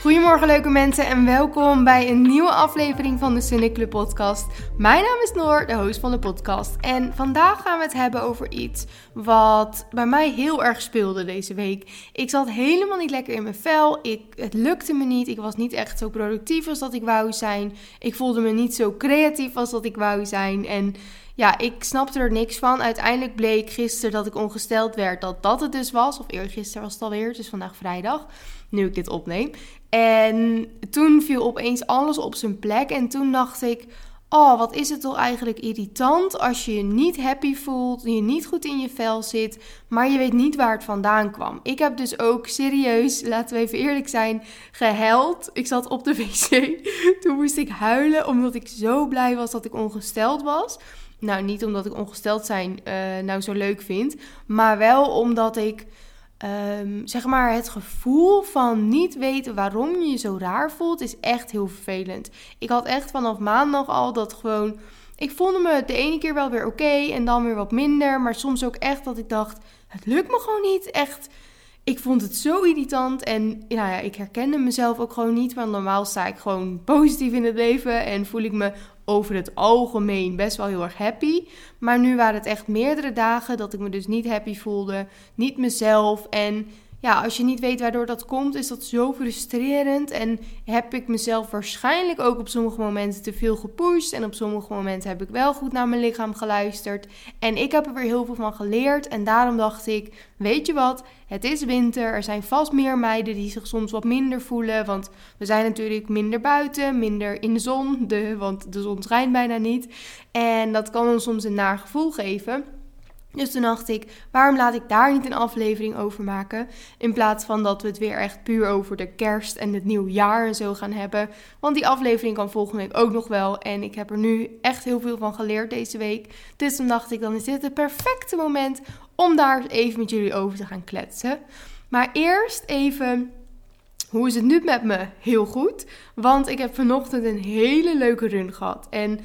Goedemorgen leuke mensen en welkom bij een nieuwe aflevering van de Sunny Club podcast. Mijn naam is Noor, de host van de podcast. En vandaag gaan we het hebben over iets wat bij mij heel erg speelde deze week. Ik zat helemaal niet lekker in mijn vel. Ik, het lukte me niet. Ik was niet echt zo productief als dat ik wou zijn. Ik voelde me niet zo creatief als dat ik wou zijn. En ja, ik snapte er niks van. Uiteindelijk bleek gisteren dat ik ongesteld werd dat dat het dus was. Of eergisteren was het alweer, is vandaag vrijdag, nu ik dit opneem. En toen viel opeens alles op zijn plek en toen dacht ik... Oh, wat is het toch eigenlijk irritant als je je niet happy voelt, je niet goed in je vel zit, maar je weet niet waar het vandaan kwam. Ik heb dus ook serieus, laten we even eerlijk zijn, gehuild. Ik zat op de wc. Toen moest ik huilen omdat ik zo blij was dat ik ongesteld was. Nou, niet omdat ik ongesteld zijn uh, nou zo leuk vind, maar wel omdat ik um, zeg maar het gevoel van niet weten waarom je je zo raar voelt, is echt heel vervelend. Ik had echt vanaf maandag al dat gewoon. Ik voelde me de ene keer wel weer oké en dan weer wat minder, maar soms ook echt dat ik dacht: het lukt me gewoon niet. Echt ik vond het zo irritant en nou ja, ik herkende mezelf ook gewoon niet. Want normaal sta ik gewoon positief in het leven en voel ik me over het algemeen best wel heel erg happy. Maar nu waren het echt meerdere dagen dat ik me dus niet happy voelde, niet mezelf en ja, als je niet weet waardoor dat komt, is dat zo frustrerend. En heb ik mezelf waarschijnlijk ook op sommige momenten te veel gepusht. En op sommige momenten heb ik wel goed naar mijn lichaam geluisterd. En ik heb er weer heel veel van geleerd. En daarom dacht ik, weet je wat, het is winter. Er zijn vast meer meiden die zich soms wat minder voelen. Want we zijn natuurlijk minder buiten, minder in de zon. De, want de zon schijnt bijna niet. En dat kan ons soms een naar gevoel geven. Dus toen dacht ik, waarom laat ik daar niet een aflevering over maken? In plaats van dat we het weer echt puur over de kerst en het nieuwjaar en zo gaan hebben. Want die aflevering kan volgende week ook nog wel. En ik heb er nu echt heel veel van geleerd deze week. Dus toen dacht ik, dan is dit het perfecte moment om daar even met jullie over te gaan kletsen. Maar eerst even hoe is het nu met me? Heel goed. Want ik heb vanochtend een hele leuke run gehad. En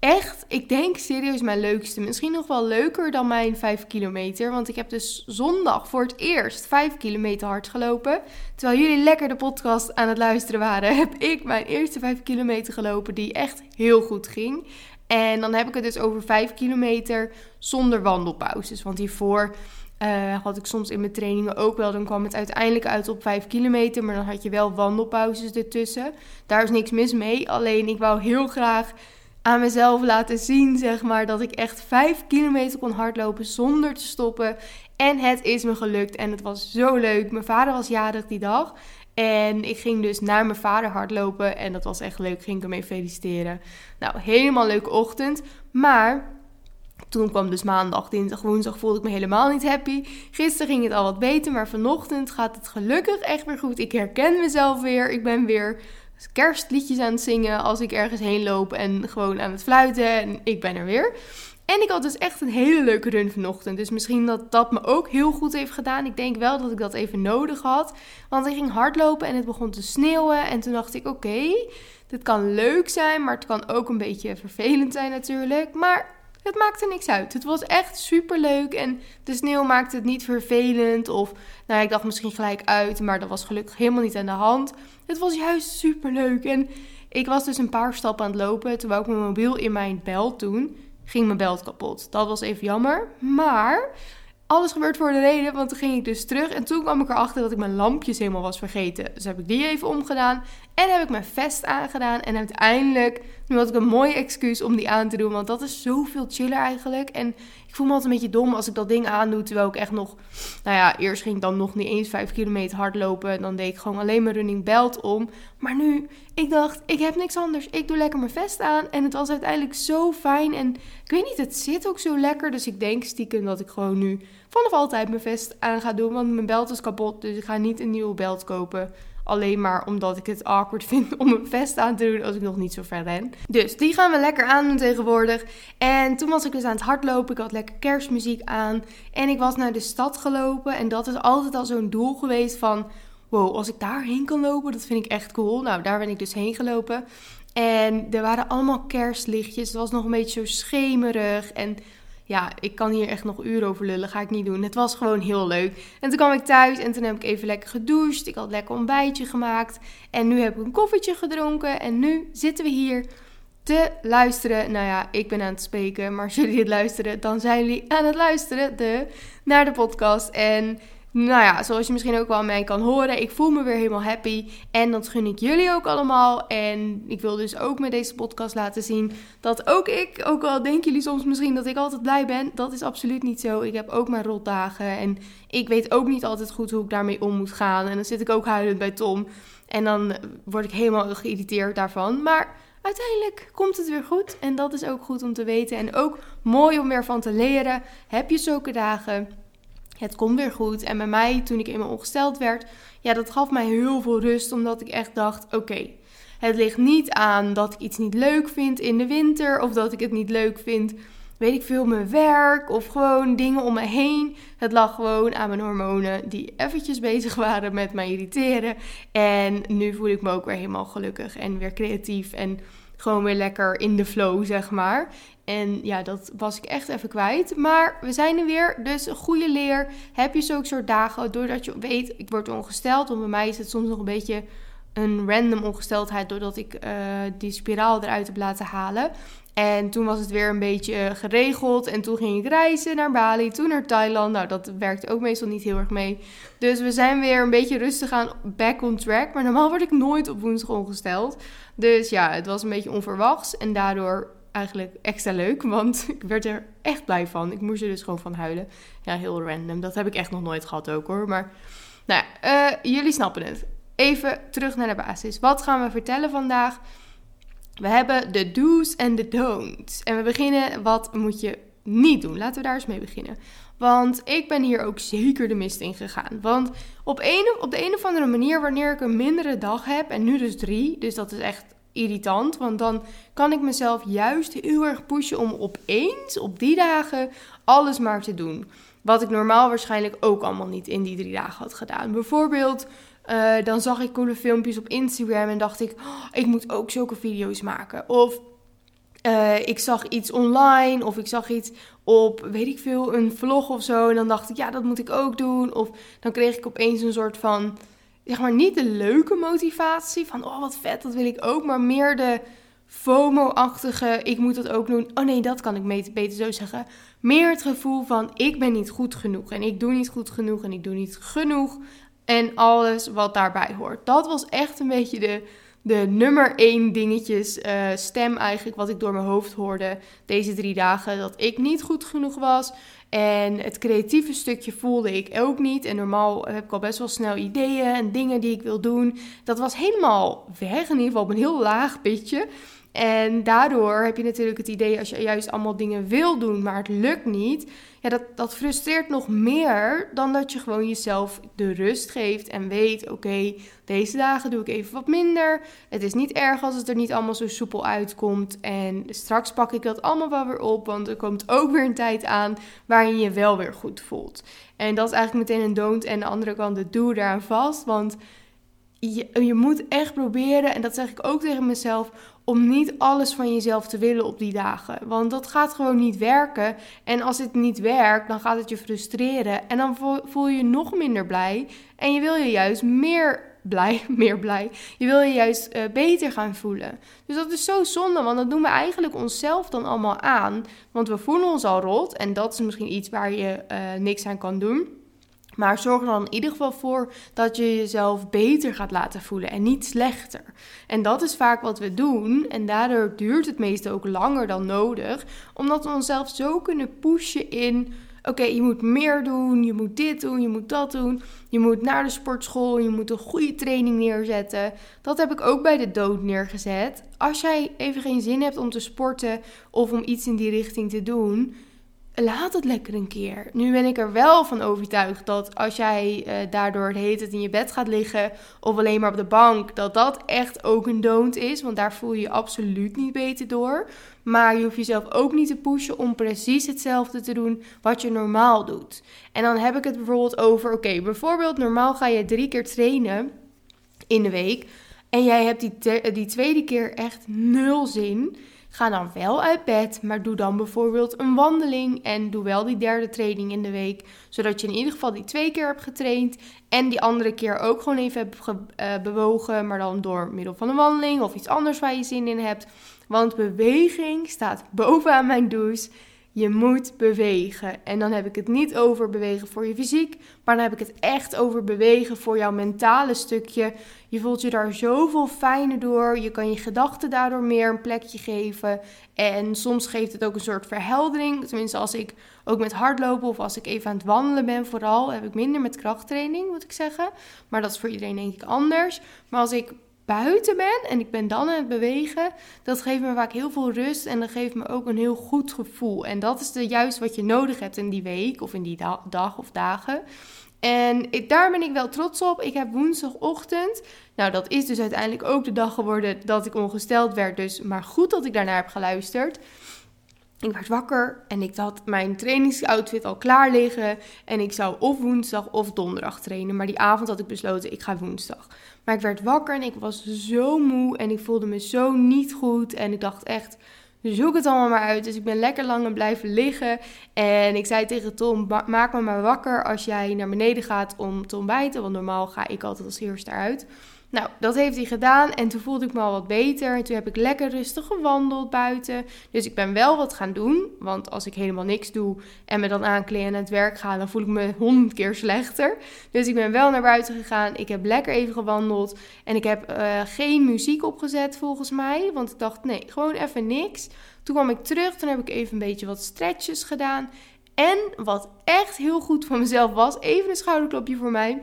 echt, ik denk serieus mijn leukste. Misschien nog wel leuker dan mijn 5 kilometer. Want ik heb dus zondag voor het eerst 5 kilometer hard gelopen. Terwijl jullie lekker de podcast aan het luisteren waren, heb ik mijn eerste 5 kilometer gelopen. Die echt heel goed ging. En dan heb ik het dus over 5 kilometer zonder wandelpauzes. Want hiervoor uh, had ik soms in mijn trainingen ook wel. Dan kwam het uiteindelijk uit op 5 kilometer. Maar dan had je wel wandelpauzes ertussen. Daar is niks mis mee. Alleen ik wou heel graag aan mezelf laten zien, zeg maar, dat ik echt 5 kilometer kon hardlopen zonder te stoppen. En het is me gelukt en het was zo leuk. Mijn vader was jarig die dag. En ik ging dus naar mijn vader hardlopen en dat was echt leuk. Ging ik hem mee feliciteren. Nou, helemaal leuke ochtend. Maar toen kwam dus maandag, dinsdag, woensdag voelde ik me helemaal niet happy. Gisteren ging het al wat beter, maar vanochtend gaat het gelukkig echt weer goed. Ik herken mezelf weer. Ik ben weer kerstliedjes aan het zingen als ik ergens heen loop en gewoon aan het fluiten en ik ben er weer. En ik had dus echt een hele leuke run vanochtend. Dus misschien dat dat me ook heel goed heeft gedaan. Ik denk wel dat ik dat even nodig had. Want ik ging hardlopen en het begon te sneeuwen. En toen dacht ik, oké, dit kan leuk zijn, maar het kan ook een beetje vervelend zijn natuurlijk. Maar het maakte niks uit. Het was echt super leuk en de sneeuw maakte het niet vervelend. Of nou, ik dacht misschien gelijk uit, maar dat was gelukkig helemaal niet aan de hand. Het was juist super leuk. En ik was dus een paar stappen aan het lopen. Terwijl ik mijn mobiel in mijn belt toen ging mijn belt kapot. Dat was even jammer. Maar alles gebeurt voor de reden, want toen ging ik dus terug en toen kwam ik erachter dat ik mijn lampjes helemaal was vergeten. Dus heb ik die even omgedaan en heb ik mijn vest aangedaan. En uiteindelijk, nu had ik een mooi excuus om die aan te doen, want dat is zoveel chiller eigenlijk. En ik voel me altijd een beetje dom als ik dat ding aandoe, terwijl ik echt nog, nou ja, eerst ging ik dan nog niet eens 5 kilometer hardlopen. En dan deed ik gewoon alleen mijn running belt om. Maar nu, ik dacht, ik heb niks anders. Ik doe lekker mijn vest aan en het was uiteindelijk zo fijn. En ik weet niet, het zit ook zo lekker. Dus ik denk stiekem dat ik gewoon nu vanaf altijd mijn vest aan ga doen. Want mijn belt is kapot, dus ik ga niet een nieuwe belt kopen. Alleen maar omdat ik het awkward vind om een vest aan te doen als ik nog niet zo ver ben. Dus die gaan we lekker aandoen tegenwoordig. En toen was ik dus aan het hardlopen. Ik had lekker kerstmuziek aan. En ik was naar de stad gelopen. En dat is altijd al zo'n doel geweest van... Wow, als ik daarheen kan lopen, dat vind ik echt cool. Nou, daar ben ik dus heen gelopen. En er waren allemaal kerstlichtjes. Het was nog een beetje zo schemerig. En ja, ik kan hier echt nog uren over lullen. Ga ik niet doen. Het was gewoon heel leuk. En toen kwam ik thuis en toen heb ik even lekker gedoucht. Ik had lekker ontbijtje gemaakt. En nu heb ik een koffietje gedronken. En nu zitten we hier te luisteren. Nou ja, ik ben aan het spreken, maar als jullie dit luisteren, dan zijn jullie aan het luisteren de, naar de podcast. En nou ja, zoals je misschien ook wel aan mij kan horen, ik voel me weer helemaal happy. En dat gun ik jullie ook allemaal. En ik wil dus ook met deze podcast laten zien dat ook ik, ook al denken jullie soms misschien dat ik altijd blij ben, dat is absoluut niet zo. Ik heb ook mijn rotdagen en ik weet ook niet altijd goed hoe ik daarmee om moet gaan. En dan zit ik ook huilend bij Tom. En dan word ik helemaal geïrriteerd daarvan. Maar uiteindelijk komt het weer goed. En dat is ook goed om te weten. En ook mooi om weer van te leren. Heb je zulke dagen? Het komt weer goed. En bij mij, toen ik eenmaal ongesteld werd, ja, dat gaf mij heel veel rust. Omdat ik echt dacht: oké, het ligt niet aan dat ik iets niet leuk vind in de winter. Of dat ik het niet leuk vind, weet ik veel, mijn werk. Of gewoon dingen om me heen. Het lag gewoon aan mijn hormonen die eventjes bezig waren met mij irriteren. En nu voel ik me ook weer helemaal gelukkig en weer creatief. En gewoon weer lekker in de flow, zeg maar. En ja, dat was ik echt even kwijt. Maar we zijn er weer. Dus een goede leer. Heb je zulke soort dagen, doordat je weet, ik word ongesteld. Want bij mij is het soms nog een beetje een random ongesteldheid. Doordat ik uh, die spiraal eruit heb laten halen. En toen was het weer een beetje geregeld. En toen ging ik reizen naar Bali, toen naar Thailand. Nou, dat werkt ook meestal niet heel erg mee. Dus we zijn weer een beetje rustig aan back on track. Maar normaal word ik nooit op woensdag ongesteld. Dus ja, het was een beetje onverwachts. En daardoor eigenlijk extra leuk, want ik werd er echt blij van. Ik moest er dus gewoon van huilen. Ja, heel random. Dat heb ik echt nog nooit gehad ook hoor. Maar nou ja, uh, jullie snappen het. Even terug naar de basis. Wat gaan we vertellen vandaag? We hebben de do's en de don'ts. En we beginnen, wat moet je niet doen? Laten we daar eens mee beginnen. Want ik ben hier ook zeker de mist in gegaan. Want op, op de een of andere manier, wanneer ik een mindere dag heb, en nu dus drie, dus dat is echt irritant. Want dan kan ik mezelf juist heel erg pushen om opeens op die dagen alles maar te doen. Wat ik normaal waarschijnlijk ook allemaal niet in die drie dagen had gedaan. Bijvoorbeeld, uh, dan zag ik coole filmpjes op Instagram en dacht ik, oh, ik moet ook zulke video's maken. Of uh, ik zag iets online of ik zag iets op, weet ik veel, een vlog of zo. En dan dacht ik, ja, dat moet ik ook doen. Of dan kreeg ik opeens een soort van zeg maar niet de leuke motivatie van oh wat vet, dat wil ik ook, maar meer de FOMO-achtige, ik moet dat ook doen. Oh nee, dat kan ik beter zo zeggen. Meer het gevoel van ik ben niet goed genoeg en ik doe niet goed genoeg en ik doe niet genoeg en alles wat daarbij hoort. Dat was echt een beetje de, de nummer één dingetjes uh, stem eigenlijk wat ik door mijn hoofd hoorde deze drie dagen. Dat ik niet goed genoeg was, en het creatieve stukje voelde ik ook niet. En normaal heb ik al best wel snel ideeën en dingen die ik wil doen. Dat was helemaal weg, in ieder geval op een heel laag pitje. En daardoor heb je natuurlijk het idee, als je juist allemaal dingen wil doen, maar het lukt niet, ja, dat, dat frustreert nog meer dan dat je gewoon jezelf de rust geeft en weet, oké, deze dagen doe ik even wat minder. Het is niet erg als het er niet allemaal zo soepel uitkomt. En straks pak ik dat allemaal wel weer op, want er komt ook weer een tijd aan waarin je je wel weer goed voelt. En dat is eigenlijk meteen een don't en de andere kant de doe daaraan vast, want je, je moet echt proberen, en dat zeg ik ook tegen mezelf, om niet alles van jezelf te willen op die dagen. Want dat gaat gewoon niet werken. En als het niet werkt, dan gaat het je frustreren. En dan voel je je nog minder blij. En je wil je juist meer blij, meer blij. Je wil je juist uh, beter gaan voelen. Dus dat is zo zonde, want dat doen we eigenlijk onszelf dan allemaal aan. Want we voelen ons al rot. En dat is misschien iets waar je uh, niks aan kan doen. Maar zorg er dan in ieder geval voor dat je jezelf beter gaat laten voelen en niet slechter. En dat is vaak wat we doen. En daardoor duurt het meestal ook langer dan nodig. Omdat we onszelf zo kunnen pushen in. Oké, je moet meer doen, je moet dit doen, je moet dat doen. Je moet naar de sportschool, je moet een goede training neerzetten. Dat heb ik ook bij de dood neergezet. Als jij even geen zin hebt om te sporten of om iets in die richting te doen, laat het lekker een keer. Nu ben ik er wel van overtuigd dat als jij uh, daardoor het heet het in je bed gaat liggen of alleen maar op de bank, dat dat echt ook een don't is. Want daar voel je je absoluut niet beter door. Maar je hoeft jezelf ook niet te pushen om precies hetzelfde te doen wat je normaal doet. En dan heb ik het bijvoorbeeld over, oké, bijvoorbeeld normaal ga je drie keer trainen in de week. En jij hebt die, die tweede keer echt nul zin Ga dan wel uit bed, maar doe dan bijvoorbeeld een wandeling en doe wel die derde training in de week, zodat je in ieder geval die twee keer hebt getraind en die andere keer ook gewoon even hebt uh, bewogen, maar dan door middel van een wandeling of iets anders waar je zin in hebt. Want beweging staat bovenaan mijn douche. Je moet bewegen. En dan heb ik het niet over bewegen voor je fysiek, maar dan heb ik het echt over bewegen voor jouw mentale stukje. Je voelt je daar zoveel fijner door. Je kan je gedachten daardoor meer een plekje geven. En soms geeft het ook een soort verheldering. Tenminste, als ik ook met hardlopen of als ik even aan het wandelen ben, vooral heb ik minder met krachttraining, moet ik zeggen. Maar dat is voor iedereen denk ik anders. Maar als ik buiten ben en ik ben dan aan het bewegen, dat geeft me vaak heel veel rust en dat geeft me ook een heel goed gevoel. En dat is de, juist wat je nodig hebt in die week of in die dag of dagen. En daar ben ik wel trots op. Ik heb woensdagochtend, nou dat is dus uiteindelijk ook de dag geworden dat ik ongesteld werd. Dus maar goed dat ik daarnaar heb geluisterd. Ik werd wakker en ik had mijn trainingsoutfit al klaar liggen. En ik zou of woensdag of donderdag trainen. Maar die avond had ik besloten, ik ga woensdag. Maar ik werd wakker en ik was zo moe en ik voelde me zo niet goed. En ik dacht echt, zoek het allemaal maar uit. Dus ik ben lekker lang blijven liggen. En ik zei tegen Tom, maak me maar wakker als jij naar beneden gaat om te ontbijten. Want normaal ga ik altijd als eerste eruit. Nou, dat heeft hij gedaan en toen voelde ik me al wat beter. En toen heb ik lekker rustig gewandeld buiten. Dus ik ben wel wat gaan doen. Want als ik helemaal niks doe en me dan aankleden en naar het werk ga, dan voel ik me honderd keer slechter. Dus ik ben wel naar buiten gegaan. Ik heb lekker even gewandeld. En ik heb uh, geen muziek opgezet volgens mij. Want ik dacht, nee, gewoon even niks. Toen kwam ik terug. Toen heb ik even een beetje wat stretches gedaan. En wat echt heel goed voor mezelf was, even een schouderklopje voor mij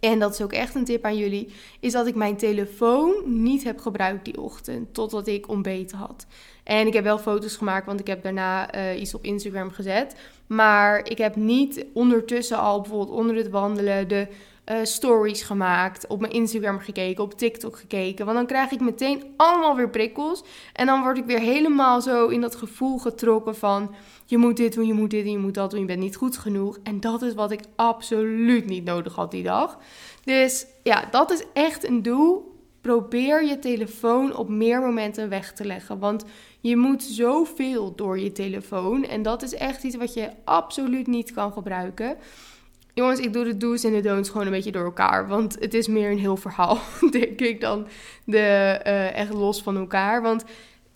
en dat is ook echt een tip aan jullie, is dat ik mijn telefoon niet heb gebruikt die ochtend, totdat ik ontbeten had. En ik heb wel foto's gemaakt, want ik heb daarna uh, iets op Instagram gezet. Maar ik heb niet ondertussen al bijvoorbeeld onder het wandelen de uh, stories gemaakt, op mijn Instagram gekeken, op TikTok gekeken. Want dan krijg ik meteen allemaal weer prikkels. En dan word ik weer helemaal zo in dat gevoel getrokken van je moet dit doen, je moet dit doen, je moet dat doen, je bent niet goed genoeg. En dat is wat ik absoluut niet nodig had die dag. Dus ja, dat is echt een doel. Probeer je telefoon op meer momenten weg te leggen. Want je moet zoveel door je telefoon. En dat is echt iets wat je absoluut niet kan gebruiken. Jongens, ik doe de do's en de don'ts gewoon een beetje door elkaar. Want het is meer een heel verhaal, denk ik, dan de, uh, echt los van elkaar. Want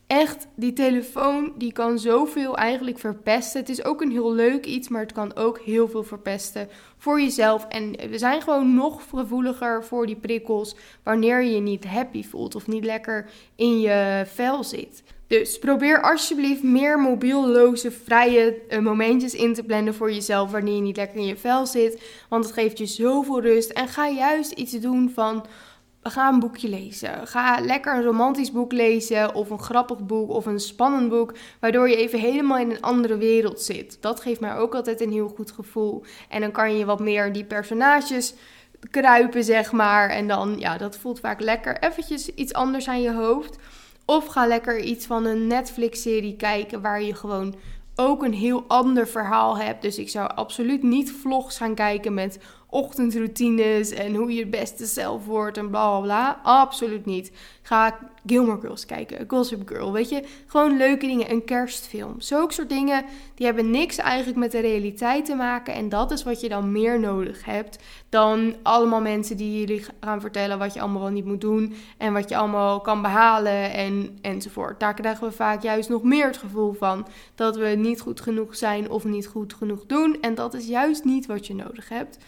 echt, die telefoon die kan zoveel eigenlijk verpesten. Het is ook een heel leuk iets, maar het kan ook heel veel verpesten voor jezelf. En we zijn gewoon nog gevoeliger voor die prikkels wanneer je je niet happy voelt of niet lekker in je vel zit. Dus probeer alsjeblieft meer mobielloze, vrije uh, momentjes in te plannen voor jezelf wanneer je niet lekker in je vel zit. Want het geeft je zoveel rust. En ga juist iets doen van Ga een boekje lezen. Ga lekker een romantisch boek lezen of een grappig boek of een spannend boek, waardoor je even helemaal in een andere wereld zit. Dat geeft mij ook altijd een heel goed gevoel. En dan kan je wat meer die personages kruipen, zeg maar. En dan, ja, dat voelt vaak lekker. Eventjes iets anders aan je hoofd. Of ga lekker iets van een Netflix-serie kijken waar je gewoon ook een heel ander verhaal hebt. Dus ik zou absoluut niet vlogs gaan kijken met ochtendroutines en hoe je het beste zelf wordt en bla bla bla. Absoluut niet. Ga Gilmore Girls kijken, Gossip Girl, weet je. Gewoon leuke dingen, een kerstfilm. Zulke soort dingen, die hebben niks eigenlijk met de realiteit te maken. En dat is wat je dan meer nodig hebt dan allemaal mensen die jullie gaan vertellen wat je allemaal wel niet moet doen. En wat je allemaal kan behalen en, enzovoort. Daar krijgen we vaak juist nog meer het gevoel van dat we niet goed genoeg zijn of niet goed genoeg doen. En dat is juist niet wat je nodig hebt.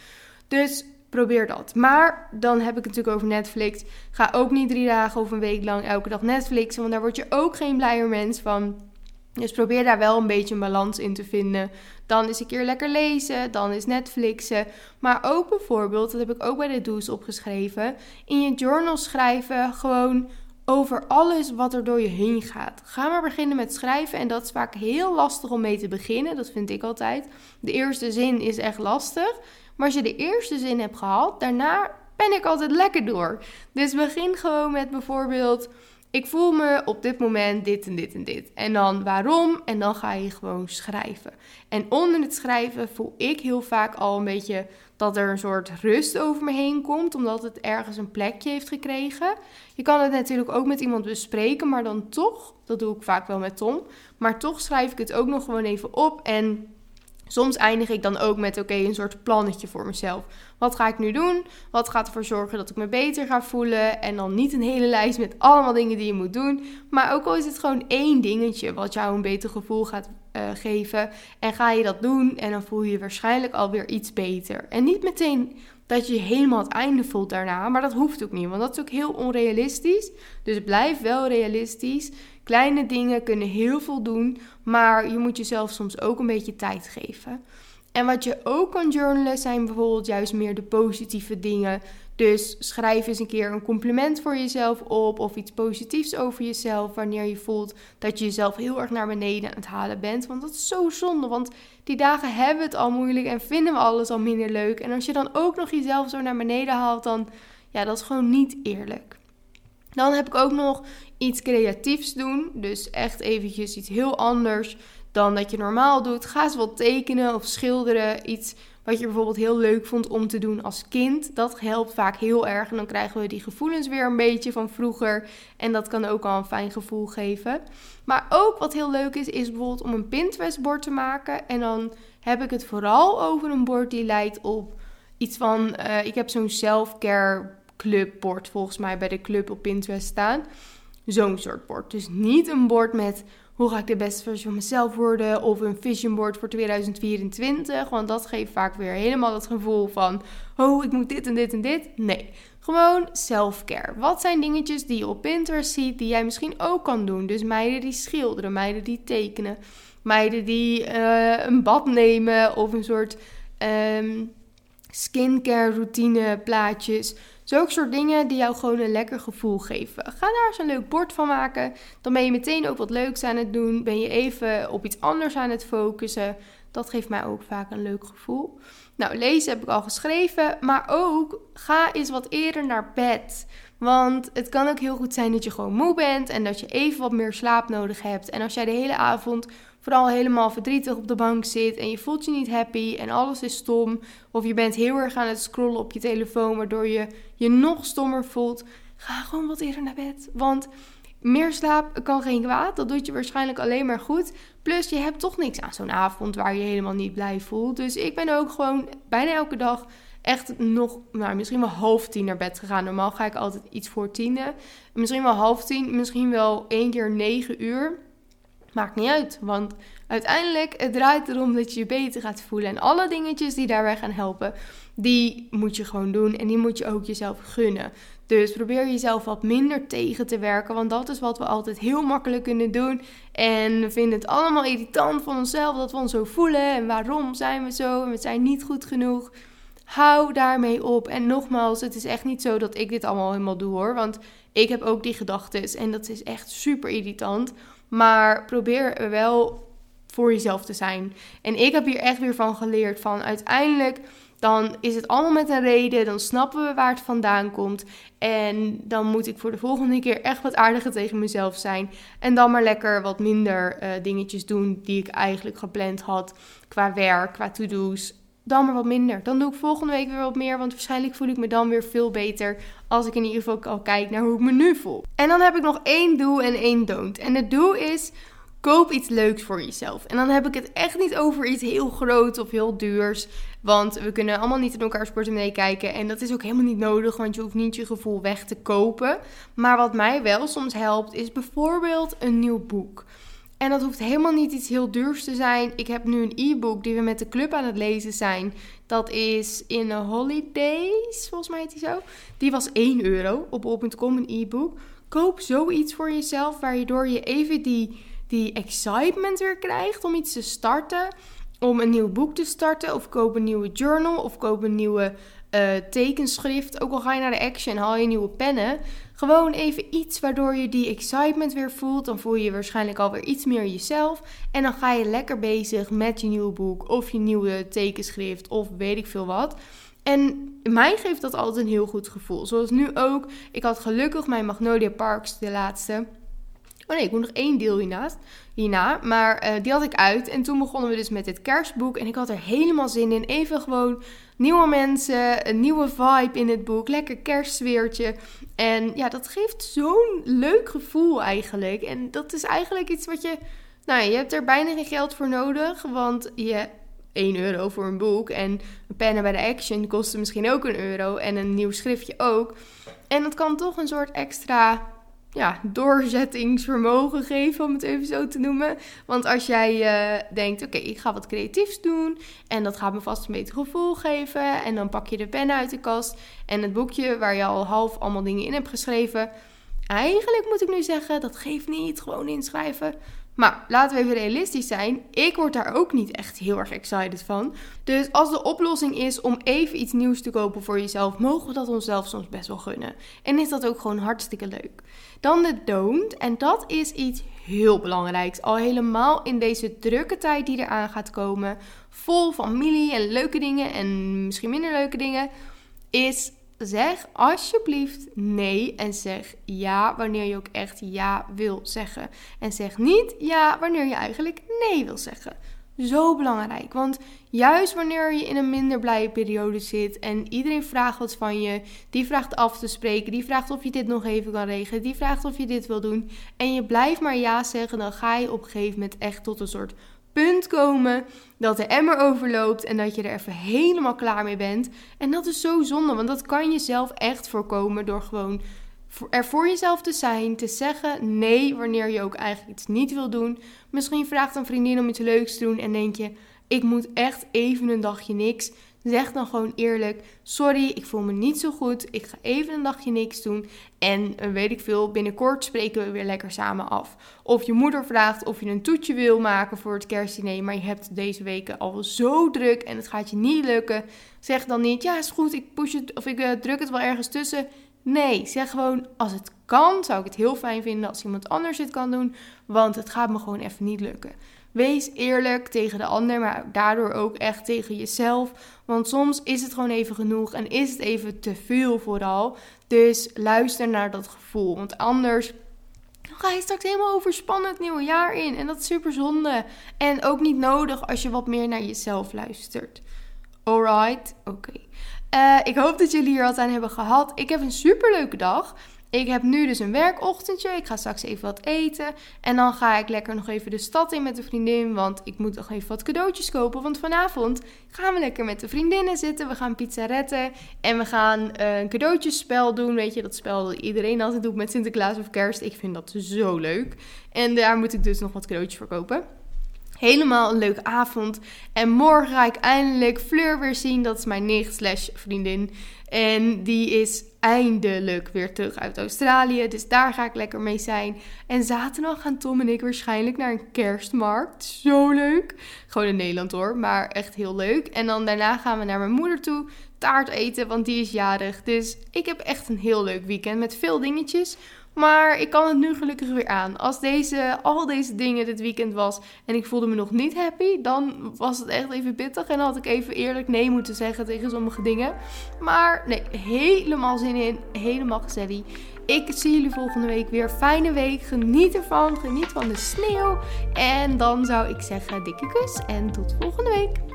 Dus probeer dat. Maar dan heb ik het natuurlijk over Netflix. Ga ook niet drie dagen of een week lang elke dag Netflixen, want daar word je ook geen blijer mens van. Dus probeer daar wel een beetje een balans in te vinden. Dan is een keer lekker lezen, dan is Netflixen. Maar ook bijvoorbeeld, dat heb ik ook bij de do's opgeschreven, in je journal schrijven gewoon over alles wat er door je heen gaat. Ga maar beginnen met schrijven en dat is vaak heel lastig om mee te beginnen. Dat vind ik altijd. De eerste zin is echt lastig. Maar als je de eerste zin hebt gehad, daarna ben ik altijd lekker door. Dus begin gewoon met bijvoorbeeld ik voel me op dit moment dit en dit en dit. En dan waarom? En dan ga je gewoon schrijven. En onder het schrijven voel ik heel vaak al een beetje dat er een soort rust over me heen komt, omdat het ergens een plekje heeft gekregen. Je kan het natuurlijk ook met iemand bespreken, maar dan toch, dat doe ik vaak wel met Tom, maar toch schrijf ik het ook nog gewoon even op en Soms eindig ik dan ook met oké, een soort plannetje voor mezelf. Wat ga ik nu doen? Wat gaat ervoor zorgen dat ik me beter ga voelen? En dan niet een hele lijst met allemaal dingen die je moet doen. Maar ook al is het gewoon één dingetje wat jou een beter gevoel gaat uh, geven. En ga je dat doen en dan voel je je waarschijnlijk alweer iets beter. En niet meteen dat je helemaal het einde voelt daarna. Maar dat hoeft ook niet, want dat is ook heel onrealistisch. Dus blijf wel realistisch. Kleine dingen kunnen heel veel doen, maar je moet jezelf soms ook een beetje tijd geven. En wat je ook kan journalen zijn bijvoorbeeld juist meer de positieve dingen. Dus schrijf eens een keer een compliment voor jezelf op of iets positiefs over jezelf wanneer je voelt dat je jezelf heel erg naar beneden aan het halen bent. Want dat is zo zonde, want die dagen hebben we het al moeilijk en vinden we alles al minder leuk. En als je dan ook nog jezelf zo naar beneden haalt, dan ja, dat is gewoon niet eerlijk. Dan heb ik ook nog iets creatiefs doen. Dus echt eventjes iets heel anders dan dat je normaal doet. Ga eens wat tekenen of schilderen. Iets wat je bijvoorbeeld heel leuk vond om te doen als kind. Dat helpt vaak heel erg. En dan krijgen we die gevoelens weer een beetje van vroeger. En dat kan ook al een fijn gevoel geven. Maar ook wat heel leuk is, is bijvoorbeeld om een Pinterest-bord te maken. En dan heb ik het vooral over een bord die lijkt op iets van... Uh, ik heb zo'n self-care clubbord volgens mij bij de club op Pinterest staan. Zo'n soort bord. Dus niet een bord met hoe ga ik de beste versie van mezelf worden of een vision board voor 2024. Want dat geeft vaak weer helemaal het gevoel van, oh ik moet dit en dit en dit. Nee, gewoon self-care. Wat zijn dingetjes die je op Pinterest ziet die jij misschien ook kan doen? Dus meiden die schilderen, meiden die tekenen, meiden die uh, een bad nemen of een soort um, skincare routine plaatjes. Zulke soort dingen die jou gewoon een lekker gevoel geven. Ga daar eens een leuk bord van maken. Dan ben je meteen ook wat leuks aan het doen. Ben je even op iets anders aan het focussen. Dat geeft mij ook vaak een leuk gevoel. Nou, lezen heb ik al geschreven. Maar ook ga eens wat eerder naar bed. Want het kan ook heel goed zijn dat je gewoon moe bent en dat je even wat meer slaap nodig hebt. En als jij de hele avond vooral helemaal verdrietig op de bank zit en je voelt je niet happy en alles is stom, of je bent heel erg aan het scrollen op je telefoon waardoor je je nog stommer voelt, ga gewoon wat eerder naar bed. Want meer slaap kan geen kwaad. Dat doet je waarschijnlijk alleen maar goed. Plus, je hebt toch niks aan zo'n avond waar je helemaal niet blij voelt. Dus ik ben ook gewoon bijna elke dag echt nog, nou, misschien wel half tien naar bed gegaan. Normaal ga ik altijd iets voor tienen. Misschien wel half tien, misschien wel één keer negen uur. Maakt niet uit, want uiteindelijk het draait erom dat je je beter gaat voelen. En alle dingetjes die daarbij gaan helpen, die moet je gewoon doen en die moet je ook jezelf gunnen. Dus probeer jezelf wat minder tegen te werken, want dat is wat we altijd heel makkelijk kunnen doen. En we vinden het allemaal irritant van onszelf dat we ons zo voelen en waarom zijn we zo en we zijn niet goed genoeg. Hou daarmee op. En nogmaals, het is echt niet zo dat ik dit allemaal helemaal doe hoor. Want ik heb ook die gedachten en dat is echt super irritant. Maar probeer er wel voor jezelf te zijn. En ik heb hier echt weer van geleerd van uiteindelijk dan is het allemaal met een reden. Dan snappen we waar het vandaan komt. En dan moet ik voor de volgende keer echt wat aardiger tegen mezelf zijn. En dan maar lekker wat minder uh, dingetjes doen die ik eigenlijk gepland had. Qua werk, qua to-do's dan maar wat minder. Dan doe ik volgende week weer wat meer, want waarschijnlijk voel ik me dan weer veel beter als ik in ieder geval al kijk naar hoe ik me nu voel. En dan heb ik nog één doel en één don't. En het doel is koop iets leuks voor jezelf. En dan heb ik het echt niet over iets heel groots of heel duurs. Want we kunnen allemaal niet in elkaars portemonnee kijken. En dat is ook helemaal niet nodig, want je hoeft niet je gevoel weg te kopen. Maar wat mij wel soms helpt, is bijvoorbeeld een nieuw boek. En dat hoeft helemaal niet iets heel duurs te zijn. Ik heb nu een e-book die we met de club aan het lezen zijn. Dat is in the Holidays, volgens mij heet die zo. Die was 1 euro op bol.com, een e-book. Koop zoiets voor jezelf, waardoor je even die, die excitement weer krijgt om iets te starten. Om een nieuw boek te starten, of koop een nieuwe journal, of koop een nieuwe uh, tekenschrift. Ook al ga je naar de Action, haal je nieuwe pennen. Gewoon even iets waardoor je die excitement weer voelt. Dan voel je je waarschijnlijk alweer iets meer jezelf. En dan ga je lekker bezig met je nieuwe boek of je nieuwe tekenschrift of weet ik veel wat. En mij geeft dat altijd een heel goed gevoel. Zoals nu ook. Ik had gelukkig mijn Magnolia Parks, de laatste. Oh nee, ik moet nog één deel hiernaast, hierna. Maar uh, die had ik uit. En toen begonnen we dus met dit kerstboek. En ik had er helemaal zin in. Even gewoon nieuwe mensen, een nieuwe vibe in het boek. Lekker kerstsfeertje. En ja, dat geeft zo'n leuk gevoel eigenlijk. En dat is eigenlijk iets wat je... Nou, je hebt er bijna geen geld voor nodig. Want je 1 euro voor een boek. En pennen bij de Action kosten misschien ook een euro. En een nieuw schriftje ook. En dat kan toch een soort extra ja, doorzettingsvermogen geven, om het even zo te noemen. Want als jij uh, denkt, oké, ik ga wat creatiefs doen en dat gaat me vast een beter gevoel geven. En dan pak je de pen uit de kast en het boekje waar je al half allemaal dingen in hebt geschreven. Eigenlijk moet ik nu zeggen, dat geeft niet, gewoon inschrijven. Maar laten we even realistisch zijn. Ik word daar ook niet echt heel erg excited van. Dus als de oplossing is om even iets nieuws te kopen voor jezelf, mogen we dat onszelf soms best wel gunnen. En is dat ook gewoon hartstikke leuk. Dan de don't. En dat is iets heel belangrijks. Al helemaal in deze drukke tijd die eraan gaat komen. Vol familie en leuke dingen en misschien minder leuke dingen. Is zeg alsjeblieft nee en zeg ja wanneer je ook echt ja wil zeggen. En zeg niet ja wanneer je eigenlijk nee wil zeggen. Zo belangrijk, want juist wanneer je in een minder blije periode zit en iedereen vraagt wat van je, die vraagt af te spreken, die vraagt of je dit nog even kan regelen, die vraagt of je dit wil doen en je blijft maar ja zeggen, dan ga je op een gegeven moment echt tot een soort punt komen dat de emmer overloopt en dat je er even helemaal klaar mee bent. En dat is zo zonde, want dat kan je zelf echt voorkomen door gewoon er voor jezelf te zijn, te zeggen nee wanneer je ook eigenlijk iets niet wil doen. Misschien vraagt een vriendin om iets leuks te doen en denk je: ik moet echt even een dagje niks. Zeg dan gewoon eerlijk: Sorry, ik voel me niet zo goed. Ik ga even een dagje niks doen. En uh, weet ik veel, binnenkort spreken we weer lekker samen af. Of je moeder vraagt of je een toetje wil maken voor het kerstdiner. Maar je hebt deze weken al zo druk en het gaat je niet lukken. Zeg dan niet: Ja, is goed, ik push het of ik uh, druk het wel ergens tussen. Nee, zeg gewoon: Als het kan, zou ik het heel fijn vinden als iemand anders het kan doen. Want het gaat me gewoon even niet lukken. Wees eerlijk tegen de ander, maar daardoor ook echt tegen jezelf. Want soms is het gewoon even genoeg en is het even te veel vooral. Dus luister naar dat gevoel. Want anders ga je straks helemaal overspannen het nieuwe jaar in. En dat is super zonde. En ook niet nodig als je wat meer naar jezelf luistert. Alright, oké. Uh, ik hoop dat jullie hier wat aan hebben gehad. Ik heb een super leuke dag. Ik heb nu dus een werkochtendje. Ik ga straks even wat eten. En dan ga ik lekker nog even de stad in met een vriendin. Want ik moet nog even wat cadeautjes kopen. Want vanavond gaan we lekker met de vriendinnen zitten. We gaan pizza retten. En we gaan uh, een cadeautjespel doen. Weet je, dat spel dat iedereen altijd doet met Sinterklaas of Kerst. Ik vind dat zo leuk. En daar moet ik dus nog wat cadeautjes voor kopen. Helemaal een leuke avond. En morgen ga ik eindelijk Fleur weer zien. Dat is mijn nicht slash vriendin. En die is eindelijk weer terug uit Australië. Dus daar ga ik lekker mee zijn. En zaterdag gaan Tom en ik waarschijnlijk naar een kerstmarkt. Zo leuk. Gewoon in Nederland hoor, maar echt heel leuk. En dan daarna gaan we naar mijn moeder toe. Taart eten, want die is jarig. Dus ik heb echt een heel leuk weekend met veel dingetjes. Maar ik kan het nu gelukkig weer aan. Als deze, al deze dingen dit weekend was en ik voelde me nog niet happy, dan was het echt even pittig. En had ik even eerlijk nee moeten zeggen tegen sommige dingen. Maar nee, helemaal zin in. Helemaal gezellig. Ik zie jullie volgende week weer. Fijne week. Geniet ervan. Geniet van de sneeuw. En dan zou ik zeggen dikke kus en tot volgende week.